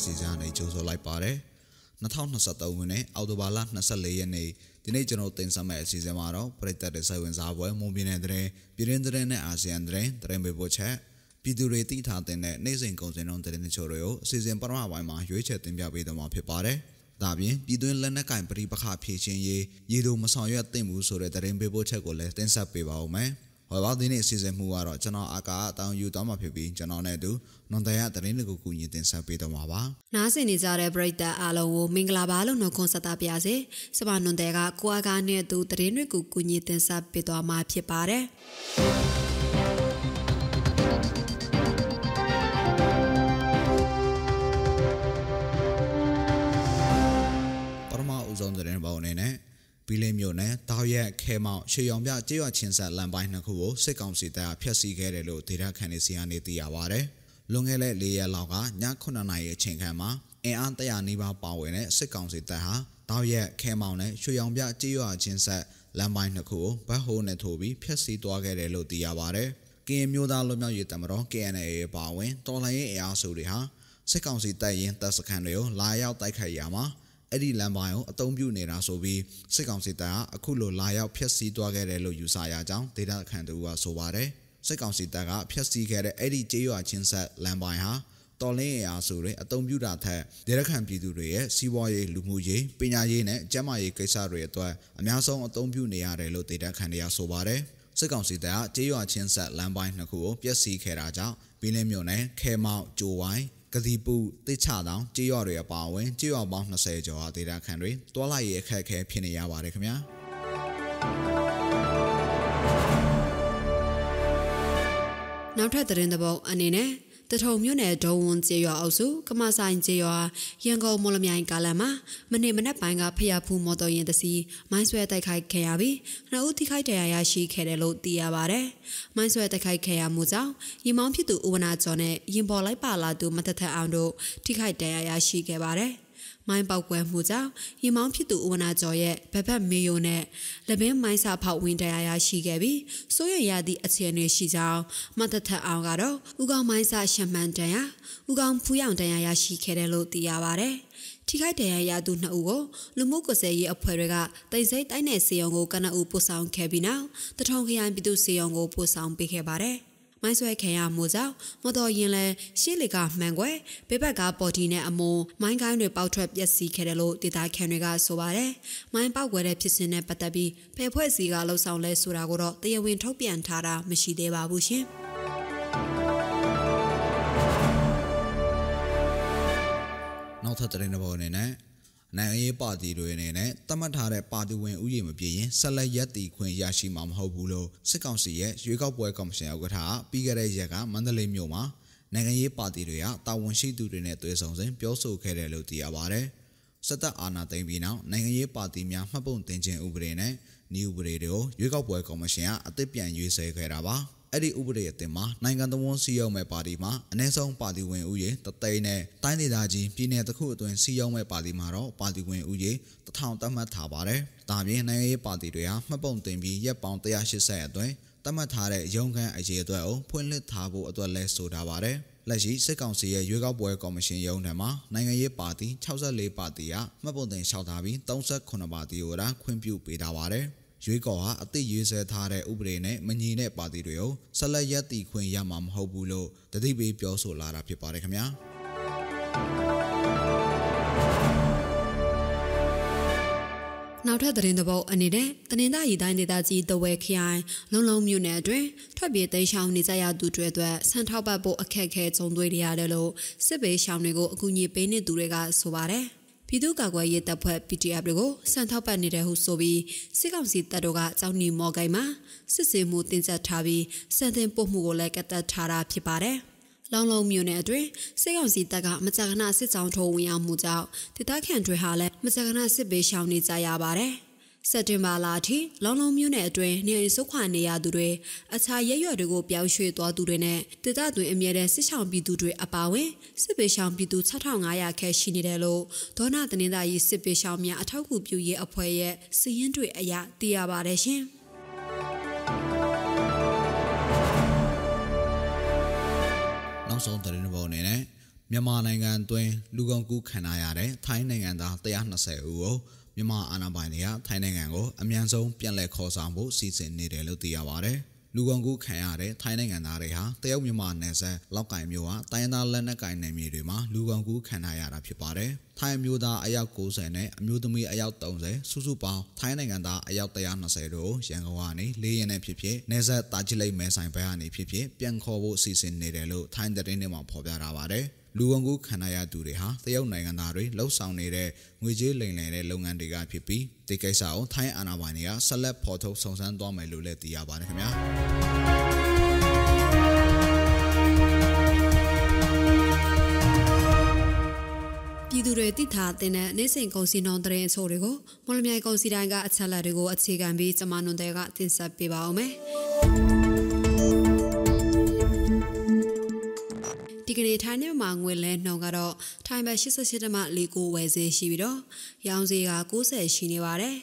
အစီအစဉ်အနေကြိုးဆိုလိုက်ပါတယ်2023ခုနှစ်အောက်တိုဘာလ24ရက်နေ့ဒီနေ့ကျွန်တော်တင်ဆက်မယ့်အစီအစဉ်မှာတော့ပြည်သက်တဲ့စိတ်ဝင်စားပွဲမွန်ပြည်နယ်တဲ့ပြည်ရင်းတဲ့နဲ့အာဆီယံတဲ့တဲ့မေဖို့ချက်ပြည်သူတွေသိထားတဲ့နေ့စဉ်ကုန်စည်နှုန်းတဲ့တချို့တွေကိုအစီအစဉ်ပထမပိုင်းမှာရွေးချယ်တင်ပြပေးသွားမှာဖြစ်ပါတယ်ဒါပြင်ပြည်တွင်းလက်နက်ကင်ပရိပခဖြည့်ချင်းရေးရေတို့မဆောင်ရွက်သင့်ဘူးဆိုတဲ့တရင်ပေးဖို့ချက်ကိုလည်းတင်ဆက်ပေးပါဦးမယ်။ ဟောပါဒီနေ့အစီအစဉ်မှုကတော့ကျွန်တော်အာကာအတောင်ယူသွားမှာဖြစ်ပြီးကျွန်တော်နဲ့အတူနွန်တရားတရင်တွေကိုကူညီတင်ဆက်ပေးတော့မှာပါနားဆင်နေကြတဲ့ပရိသတ်အားလုံးကိုမင်္ဂလာပါလို့နှုတ်ခွန်းဆက်တာပါစေစပါနွန်တဲ့ကကိုအာကာနဲ့အတူတရင်တွေကိုကူညီတင်ဆက်ပေးသွားမှာဖြစ်ပါတယ် ဘီလင်းမြို့နယ်တောက်ရက်ခဲမောင်ရှေရောင်ပြကြေးရွာချင်းဆက်လမ်းပိုင်းနှစ်ခုကိုစစ်ကောင်စီတပ်ဖျက်ဆီးခဲ့တယ်လို့ဒေတာခန်နေစီကနေသိရပါဗျ။လွန်ခဲ့တဲ့၄ရက်လောက်ကည9နာရီအချိန်ခန့်မှာအင်အား100နီးပါးပါဝင်တဲ့စစ်ကောင်စီတပ်ဟာတောက်ရက်ခဲမောင်နဲ့ရွှေရောင်ပြကြေးရွာချင်းဆက်လမ်းပိုင်းနှစ်ခုကိုဘတ်ဟိုးနဲ့ထိုးပြီးဖျက်ဆီးသွားခဲ့တယ်လို့သိရပါဗျ။ကရင်မျိုးသားလွတ်မြောက်ရေးတမတော် KNA ပါဝင်တော်လှန်ရေးအင်အားစုတွေဟာစစ်ကောင်စီတပ်ရင်တပ်စခန်းတွေကိုလာရောက်တိုက်ခိုက်ရမှာ အဲ့ဒီလမ်းပိုင်းကိုအသုံးပြုနေတာဆိုပြီးစစ်ကောင်စီတပ်ကအခုလိုလာရောက်ဖျက်ဆီးသွားခဲ့တယ်လို့ယူဆရကြောင်းဒေတာခန်တူကဆိုပါတယ်စစ်ကောင်စီတပ်ကဖျက်ဆီးခဲ့တဲ့အဲ့ဒီကျေးရွာချင်းဆက်လမ်းပိုင်းဟာတော်လင်းအရာဆိုတဲ့အသုံးပြုတာထက်ဒေရခန်ပြည်သူတွေရဲ့စီးပွားရေးလူမှုရေးပညာရေးနဲ့ကျန်းမာရေးကိစ္စတွေအတွက်အများဆုံးအသုံးပြုနေရတယ်လို့ဒေတာခန်တွေကဆိုပါတယ်စစ်ကောင်စီတပ်ကကျေးရွာချင်းဆက်လမ်းပိုင်းနှစ်ခုကိုပျက်စီးခဲ့တာကြောင့်ဘီလင်းမြို့နယ်ခဲမောက်ဂျိုဝိုင်း ကတိပူတိချတောင်ကြေးရွာတွေအပါအဝင်ကြေးရွာပေါင်း20ကျော်ဟာဒေတာခန်တွေတွာလာရေးအခက်အခဲဖြစ်နေရပါတယ်ခင်ဗျာနောက်ထပ်သတင်းသဘောအနေနဲ့ တထုံမြို့နယ်ဒုံဝွန်ကျေးရွာအုပ်စုကမဆိုင်ကျေးရွာရန်ကုန်မော်လမြိုင်ကားလမ်းမှာမနေ့မနက်ပိုင်းကဖျားဖူးမော်တော်ယာဉ်တစ်စီးမိုင်းဆွဲတိုက်ခိုက်ခဲ့ရပြီးနှစ်ဦးထိခိုက်ဒဏ်ရာရရှိခဲ့တယ်လို့သိရပါဗျ။မိုင်းဆွဲတိုက်ခိုက်ခဲ့ရမှုကြောင့်ရင်မောင်းဖြစ်သူဦးဝနာကျော်နဲ့ရင်ပေါ်လိုက်ပါလာသူမထထအောင်တို့ထိခိုက်ဒဏ်ရာရရှိခဲ့ပါတယ်။ မိုင်းပေါက်ကွဲမှုကြောင့်ရင်မောင်းဖြစ်သူဦးဝနာကျော်ရဲ့ဗဘက်မေယိုနဲ့လက်ဘင်းမိုင်းစာဖောက်ဝင်တရားရရှိခဲ့ပြီးစိုးရရသည့်အခြေအနေရှိကြောင်းမတ်တထအောင်ကတော့ဥကောင်မိုင်းစာရှမှန်တန်ရဥကောင်ဖူးရောင်တန်ရရရှိခဲ့တယ်လို့သိရပါဗျ။ထိခိုက်ဒဏ်ရာရသူနှစ်ဦးကိုလူမှုကွယ်ဆယ်ရေးအဖွဲ့တွေကတိတ်ဆိတ်တိုင်းနယ်စီယုံကိုကနအူပို့ဆောင်ခဲ့ပြီးနောက်တထုံခရိုင်ပြည်သူစီယုံကိုပို့ဆောင်ပေးခဲ့ပါတယ်။ မိုင်းဆွဲခံရမှုကြောင့်မော်တော်ယာဉ်လဲရှေ့လေကမှန်ကွယ်ဘေးဘက်ကပေါ်တီနဲ့အမုံမိုင်းကိုင်းတွေပေါက်ထွက်ပျက်စီးခဲ့တယ်လို့ဒေတာခန်တွေကဆိုပါတယ်။မိုင်းပေါက်ကွယ်တဲ့ဖြစ်စဉ်နဲ့ပတ်သက်ပြီးဖယ်ဖွဲ့စီကလှုပ်ဆောင်လဲဆိုတာကိုတော့တရားဝင်ထုတ်ပြန်ထားတာမရှိသေးပါဘူးရှင်။နောက်ထပ်တဲ့ဘောအနေနဲ့ နိုင်ငံရေးပါတီတွေအနေနဲ့တတ်မှတ်ထားတဲ့ပါတီဝင်ဥယျာဉ်မပြည့်ရင်ဆက်လက်ရက်တီခွင့်ရရှိမှာမဟုတ်ဘူးလို့စစ်ကောင်စီရဲ့ရွေးကောက်ပွဲကော်မရှင်ဥက္ကဋ္ဌကပြီးခဲ့တဲ့ရက်ကမန္တလေးမြို့မှာနိုင်ငံရေးပါတီတွေကတာဝန်ရှိသူတွေနဲ့တွေ့ဆုံစဉ်ပြောဆိုခဲ့တယ်လို့သိရပါဗျ။စစ်တပ်အာဏာသိမ်းပြီးနောက်နိုင်ငံရေးပါတီများမှတ်ပုံတင်ခြင်းဥပဒေနဲ့ဤဥပဒေတွေကိုရွေးကောက်ပွဲကော်မရှင်ကအသစ်ပြန်ရွေးဆဲခဲ့တာပါ။ အဲ့ဒီဥပဒေအသစ်မှာနိုင်ငံတော်ဝန်စီရောက်မဲ့ပါတီမှာအ ਨੇ ဆုံးပါတီဝင်ဥယေတသိန်းနဲ့တိုင်းဒေသကြီးပြည်နယ်တစ်ခုအတွင်းစီရောက်မဲ့ပါတီမှာတော့ပါတီဝင်ဥယေတထောင်သတ်မှတ်ထားပါတယ်။ဒါပြင်နိုင်ငံရေးပါတီတွေဟာမှတ်ပုံတင်ပြီးရက်ပေါင်း180အတွင်းသတ်မှတ်ထားတဲ့ရုံးခန်းအရေးအတွက်ကိုဖွင့်လှစ်ထားဖို့အတွက်လဲဆိုထားပါတယ်။လက်ရှိစစ်ကောင်စီရဲ့ရွေးကောက်ပွဲကော်မရှင်ရုံးထဲမှာနိုင်ငံရေးပါတီ64ပါတီကမှတ်ပုံတင်လျှောက်ထားပြီး38ပါတီကိုဒါခွင့်ပြုပေးထားပါတယ်။ ရွေးကော်ဟာအသစ်ရေးဆွဲထားတဲ့ဥပဒေနဲ့မညီတဲ့ပါတီတွေကိုဆက်လက်ရပ်တည်ခွင့်ရမှာမဟုတ်ဘူးလို့တတိပေးပြောဆိုလာတာဖြစ်ပါတယ်ခင်ဗျာနောက်ထပ်သတင်းတပုတ်အနေနဲ့တနင်္သာရီတိုင်းဒေသကြီးတဝဲခရိုင်လုံလုံမြို့နယ်အတွင်းထွက်ပြေးသိမ်းရှောင်နေကြရသူတွေအတွက်ဆန်ထောက်ပတ်ဖို့အခက်အခဲကြုံတွေ့နေရတယ်လို့စစ်ဘေးရှောင်တွေကိုအကူအညီပေးနေသူတွေကဆိုပါတယ်။ ပြည်သူ့ကာကွယ်ရေးတပ်ဖွဲ့ PDF တွေကိုစံထောက်ပတ်နေတဲ့ဟုဆိုပြီးစစ်ကောင်စီတပ်တို့ကကြောင်းနီမော်ကိုင်မှာစစ်စင်မှုတင်ဆက်ထားပြီးစံတင်ပို့မှုကိုလည်းကတ်တက်ထားတာဖြစ်ပါတယ်။လောင်လုံးမြို့နယ်အတွင်းစစ်ကောင်စီတပ်ကမကြာခဏစစ်ကြောင်းထိုးဝင်ရောက်မှုကြောင့်ဒေသခံတွေဟာလည်းမကြာခဏစစ်ပေးရှောင်နေကြရပါတယ်။ စက်တင်ဘာလအထိလောင်လုံးမြို့နယ်အတွင်းနေအိမ်စုခွာနေရသူတွေအခြားရဲရွက်တွေကိုပြောင်းရွှေ့သွားသူတွေနဲ့ဒေသတွင်အမြဲတမ်းစစ်ဆောင်ပြည်သူတွေအပါအဝင်စစ်ပေးရှောင်ပြည်သူ6500ခန့်ရှိနေတယ်လို့ဒေါနာတနင်္သာရီစစ်ပေးရှောင်များအထောက်အကူပြုရေးအဖွဲ့ရဲ့စီးရင်တွေအရသိရပါတယ်ရှင်။နောက်ဆုံးသတင်းပေါ်အနေနဲ့မြန်မာနိုင်ငံတွင်လူကုန်ကူးခံရတဲ့ထိုင်းနိုင်ငံသား120ဦးကို မြန်မာအာဏာပိုင်တွေကထိုင်းနိုင်ငံကိုအမြန်ဆုံးပြန်လည်ခေါ်ဆောင်ဖို့စီစဉ်နေတယ်လို့သိရပါတယ်။လူကုန်ကူးခံရတဲ့ထိုင်းနိုင်ငံသားတွေဟာတရုတ်မြန်မာနယ်စပ်လောက်ကင်မြို့ကတိုင်းသားလက်နက်ကင်နယ်မြေတွေမှာလူကုန်ကူးခံရတာဖြစ်ပါတယ်။ ထိုင်းမျိုးသားအယောက်90နဲ့အမျိုးသမီးအယောက်30စုစုပေါင်းထိုင်းနိုင်ငံသားအယောက်120တို့ရန်ကုန်ကနေလေးရက်နဲ့ဖြစ်ဖြစ်နယ်စပ်တာချီလိတ်မဲဆိုင်ဘက်ကနေဖြစ်ဖြစ်ပြန်ခေါ်ဖို့စီစဉ်နေတယ်လို့ထိုင်းသတင်းတွေမှာဖော်ပြထားပါတယ်။လူဝန်ကူခံရသူတွေဟာတရုတ်နိုင်ငံသားတွေလှုပ်ဆောင်နေတဲ့ငွေကြေးလိမ်လည်တဲ့လုပ်ငန်းတွေကဖြစ်ပြီးဒီကိစ္စကိုထိုင်းအာဏာပိုင်တွေကဆက်လက်ဖော်ထုတ်စုံစမ်းသွားမယ်လို့လည်းသိရပါတယ်ခင်ဗျာ ပြည်သူတွေတိထားတဲ့နေစဉ်ကုန်စည်နှုန်းတရင်အချို့တွေကိုမော်လမြိုင်ကုန်စည်တိုင်းကအချက်လက်တွေကိုအခြေခံပြီးကျမနွန်တဲ့ကတင်ဆက်ပေးပါအောင်မယ်။ဒီကနေ့ထိုင်းမြန်မာငွေလဲနှုန်းကတော့ထိုင်းဘတ်88တမ49ဝယ်ဈေးရှိပြီးတော့ရောင်းဈေးက90ရှိနေပါတယ်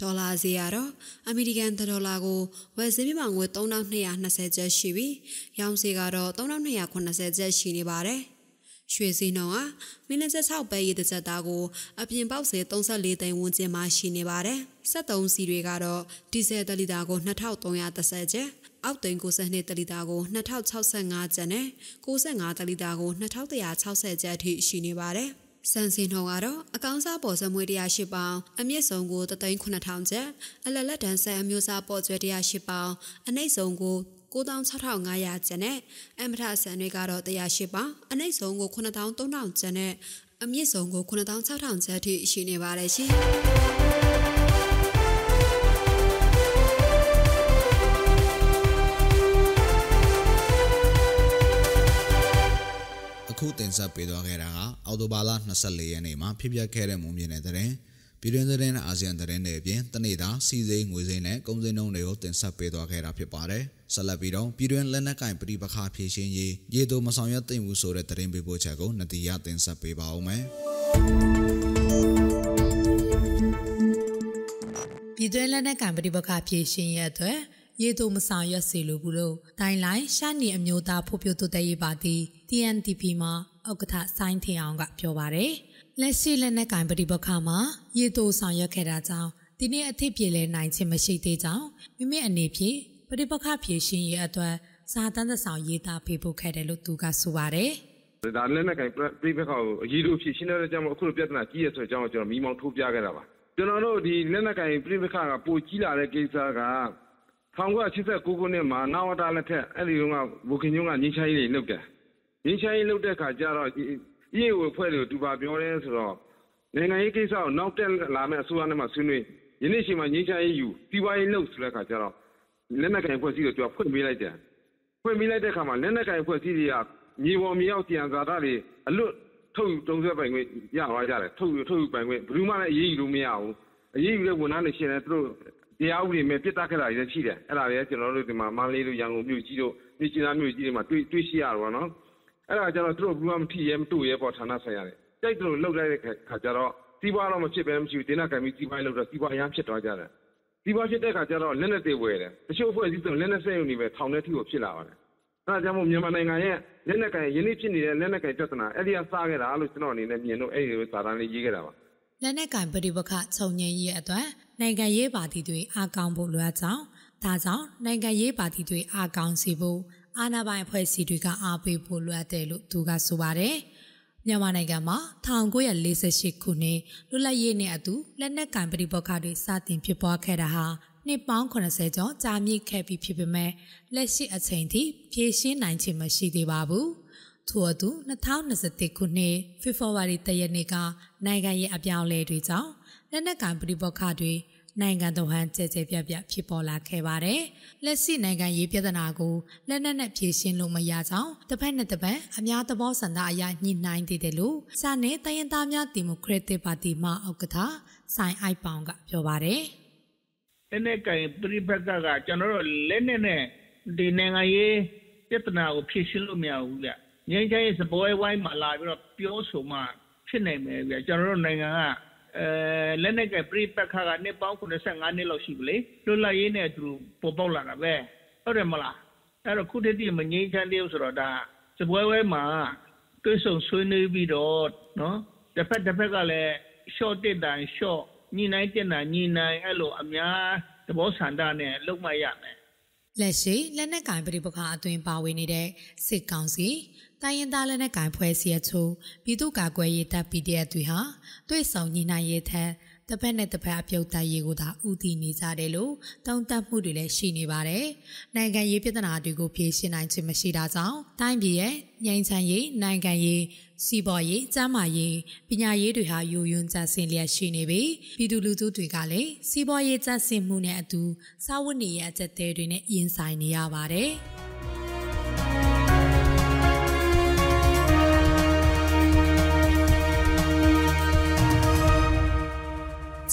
ဒေါ်လာဈေးကတော့အမေရိကန်ဒေါ်လာကိုဝယ်ဈေးပြမှာငွေ3220ကျပ်ရှိပြီးရောင်းဈေးကတော့3280ကျပ်ရှိနေပါတယ် ရွှေစည်းနှုန်းကမင်းလက်6ပဲရည်တစ်ချက်သားကိုအပြင်ပေါက်စေ34သိန်းဝန်းကျင်မှာရှိနေပါတယ်။73စီတွေကတော့ဒီဇယ်တလီတာကို2330ကျပ်အောက်သိန်း92တလီတာကို2065ကျပ်နဲ့65တလီတာကို2160ကျပ်အထိရှိနေပါတယ်။စံစင်နှုန်းကတော့အကောင်းစားပေါ်စမွေ108ပေါင်အမြင့်ဆုံးကို3,900ကျပ်အလလက်တန်းဆက်အမျိုးအစားပေါ်ကျွဲ108ပေါင်အနှိမ့်ဆုံးကို 96,500ကျပ်နဲ့အမထဆန်တွေကတော့108ပေါင်အနှိမ့်ဆုံးကို9300ကျပ်နဲ့အမြင့်ဆုံးကို9600ကျပ်အထိရှိနေပါတယ်ရှင်။အခုတင်ဆက်ပေးသွားခဲ့တာကအော်တိုဘာလ24ရက်နေ့မှာဖြစ်ပျက်ခဲ့တဲ့မုံမြင့်တဲ့တဲ့ ပြည်တွင်းသတင်းနဲ့အာဆီယံသတင်းတွေအပြင်တနေ့တာစီစိငွေစိနဲ့ကုန်စည်နှုန်းတွေကိုတင်ဆက်ပေးသွားခဲ့တာဖြစ်ပါတယ်။ဆက်လက်ပြီးတော့ပြည်တွင်းလက်နက်ကင်ပဋိပက္ခဖြေရှင်းရေးရေတိုမဆောင်ရွက်သင့်ဘူးဆိုတဲ့သတင်းပေးပို့ချက်ကိုနတီယာတင်ဆက်ပေးပါဦးမယ်။ပြည်တွင်းလက်နက်ကင်ပဋိပက္ခဖြေရှင်းရတဲ့ရေတိုမဆောင်ရွက်စေလိုဘူးလို့တိုင်းလိုင်းရှာနေအမျိုးသားဖို့ပြတိုးတဲ့ရေးပါတီ TNTP မှာဥက္ကဋ္ဌဆိုင်းထင်အောင်ကပြောပါတယ်။ လက်ရှိလက်နက်ကင်ပဋိပက္ခမှာရေတိုဆောင်ရွက်ခဲ့တာကြောင့်ဒီနေ့အထစ်ပြေလဲနိုင်ခြင်းမရှိသေးကြောင်းမိမိအနေဖြင့်ပဋိပက္ခဖြေရှင်းရေးအတွက်စာတမ်းသဆောင်ရေးသားပေးပို့ခဲ့တယ်လို့သူကဆိုပါတယ်။ဒါလည်းနဲ့ကပြိပခါကိုအရေးလို့ဖြစ်ရှင်းတဲ့အကြောင်းအခုလိုပြဿနာကြီးရဆိုတဲ့အကြောင်းကိုကျွန်တော်မိမောင်းထိုးပြခဲ့တာပါကျွန်တော်တို့ဒီလက်နက်ကင်ပြိပခါကပိုကြီးလာတဲ့ကိစ္စက1989ခုနှစ်မှာနဝတလက်ထက်အဲ့ဒီတုန်းကဘူခင်ညုံကငင်းချိုင်းရေးလုပ်တယ်ငင်းချိုင်းရေးလုပ်တဲ့ခါကျတော့ ရေးဝဖွဲ့တွေကိုတူပါပြောတယ်ဆိုတော့နိုင်ငံရေးကိစ္စကိုနောက်တက်လာမယ့်အစိုးရနဲ့မှဆွေးနွေးယနေ့ချိန်မှာငင်းချိုင်းရေးယူစီးပွားရေးလုပ်ဆိုတဲ့ခါကျတော့လက်နက်ကင်ဖွဲ့စည်းကိုသူကဖွင့်ပေးလိုက်တယ်ဖွင့်ပေးလိုက်တဲ့ခါမှာလက်နက်ကင်ဖွဲ့စည်းတွေကမြေပေါ်မြေအောက်ကြံဇာတာတွေအလွတ်ထုတ်ယူတုံးဆွဲပိုင်ခွင့်ရသွားကြတယ်ထုတ်ယူထုတ်ယူပိုင်ခွင့်ဘယ်သူမှလည်းအရေးယူလို့မရဘူးအရေးယူတဲ့ဝန်ထမ်းတွေရှင်တယ်သူတို့တရားဥပဒေမဲ့ပြစ်တက်ခဲ့တာတွေလည်းရှိတယ်အဲ့ဒါတွေကျွန်တော်တို့ဒီမှာမန္တလေးတို့ရန်ကုန်မြို့ကြီးတို့မြို့ကြီးသားမြို့ကြီးတွေမှာတွေ့တွေ့ရှိရတော့နော် အဲ့ဒါကျတော့သူတို့ဘူးမထိရဲမတူရဲပေါ်ဌာနဆိုင်ရတယ်ကြိုက်တယ်လို့လောက်လိုက်တဲ့ခါကျတော့စီးပွားတော့မဖြစ်ပဲမရှိဘူးတင်းနာကံပြီးစီးပွားလောက်တော့စီးပွားအရန်ဖြစ်သွားကြတယ်စီးပွားဖြစ်တဲ့ခါကျတော့လက်နဲ့တွေဝယ်တယ်တချို့အဖွဲ့အစည်းဆိုလက်နဲ့ဆက်ရုံနေပဲထောင်ထဲထိကိုဖြစ်လာပါတယ်အဲ့ဒါကြောင့်မို့မြန်မာနိုင်ငံရဲ့လက်နက်ကင်ယနေ့ဖြစ်နေတဲ့လက်နက်ကင်ပြဿနာအဲ့ဒီကစားခဲ့တာလို့ကျွန်တော်အနေနဲ့မြင်လို့အဲ့ဒီလိုစာတမ်းလေးရေးခဲ့တာပါလက်နက်ကင်ပဋိပက္ခချုပ်ငြိမ်းရေးအတွက်နိုင်ငံရေးပါတီတွေအားကောင်းဖို့လိုအပ်ကြောင်းဒါကြောင့်နိုင်ငံရေးပါတီတွေအားကောင်းစေဖို့ အာဏာပိုင်အဖွဲ့အစည်းတွေကအားပေးဖို့လိုအပ်တယ်လို့သူကဆိုပါတယ်မြန်မာနိုင်ငံမှာ1948ခုနှစ်လွတ်လပ်ရေးနဲ့အတူလက်နက်ကင်ပဋိပက္ခတွေစတင်ဖြစ်ပွားခဲ့တာဟာနှစ်ပေါင်း80ကျော်ကြာမြင့်ခဲ့ပြီးဖြစ်ပေမဲ့လက်ရှိအချိန်ထိဖြည့်ရှင်းနိုင်ခြင်းမရှိသေးပါဘူး။ထို့အတူ2021ခုနှစ်ဖေဖော်ဝါရီလရက်နေ့ကနိုင်ငံရေးအပြောင်းအလဲတွေကြောင့်လက်နက်ကင်ပြည်ပခတွေ နိုင်ငံတော်ဟန်ကြဲကြဲပြပြဖြစ်ပေါ်လာခဲ့ပါတယ်။လက်ရှိနိုင်ငံရေးပြဿနာကိုလက်နက်နဲ့ဖြေရှင်းလို့မရကြောင်းတစ်ဖက်နဲ့တစ်ဖက်အများသဘောဆန္ဒအရညှိနှိုင်းသေးတယ်လို့စာနယ်တရင်သားများဒီမိုကရက်တစ်ပါတီမှဥက္ကဋ္ဌဆိုင်အိုက်ပောင်ကပြောပါတယ်။လက်နက်ကင်ပြည်ပကကကျွန်တော်တို့လက်နက်နဲ့ဒီနိုင်ငံရေးပြဿနာကိုဖြေရှင်းလို့မရဘူးကြ။ငြိမ်းချမ်းရေးစပွဲဝိုင်းမှာလာပြီးတော့ပြောဆိုမှဖြစ်နိုင်မယ်ဗျကျွန်တော်တို့နိုင်ငံက အဲလက်နက်ကပြိပက္ခကနှစ်ပေါင်း85နှစ်လောက်ရှိပြီလေလွတ်လပ်ရေးနဲ့သူပေါ်ပေါက်လာတာပဲဟုတ်တယ်မလားအဲ့တော့ခုတည်းတည်းမငြိမ်းချမ်းသေးဘူးဆိုတော့ဒါစပွဲဝဲမှာတတွေ့ဆုံဆွေးနွေးပြီးတော့နော်တစ်ဖက်တစ်ဖက်ကလည်း short တက်တိုင်း short ညီနိုင်တက်တိုင်းညီနိုင်အဲ့လိုအများသဘောဆန္ဒနဲ့လုံမရမယ်လက်ရှိလက်နက်ကင်ပရိပခအသွင်ပါဝင်နေတဲ့စစ်ကောင်စီ တိုင်းရင်းသားလက်နက်ကင်ဖွဲ့စည်းအချို့ပြည်သူ့ကာကွယ်ရေးတပ် PDF တွေဟာတွေ့ဆုံညီနိုင်ရေးထက်တစ်ဖက်နဲ့တစ်ဖက်အပြုတ်တိုက်ရေးကိုသာဦးတည်နေကြတယ်လို့တောင်းတမှုတွေလည်းရှိနေပါတယ်။နိုင်ငံရေးပြဿနာတွေကိုဖြေရှင်းနိုင်ခြင်းမရှိတာကြောင့်တိုင်းပြည်ရဲ့ငြိမ်းချမ်းရေးနိုင်ငံရေးစီးပွားရေးကျန်းမာရေးပညာရေးတွေဟာယိုယွန်းကျဆင်းလျက်ရှိနေပြီးပြည်သူလူထုတွေကလည်းစီးပွားရေးကျဆင်းမှုနဲ့အတူစာဝတ်နေရအကျက်တဲတွေနဲ့ရင်ဆိုင်နေရပါတယ်။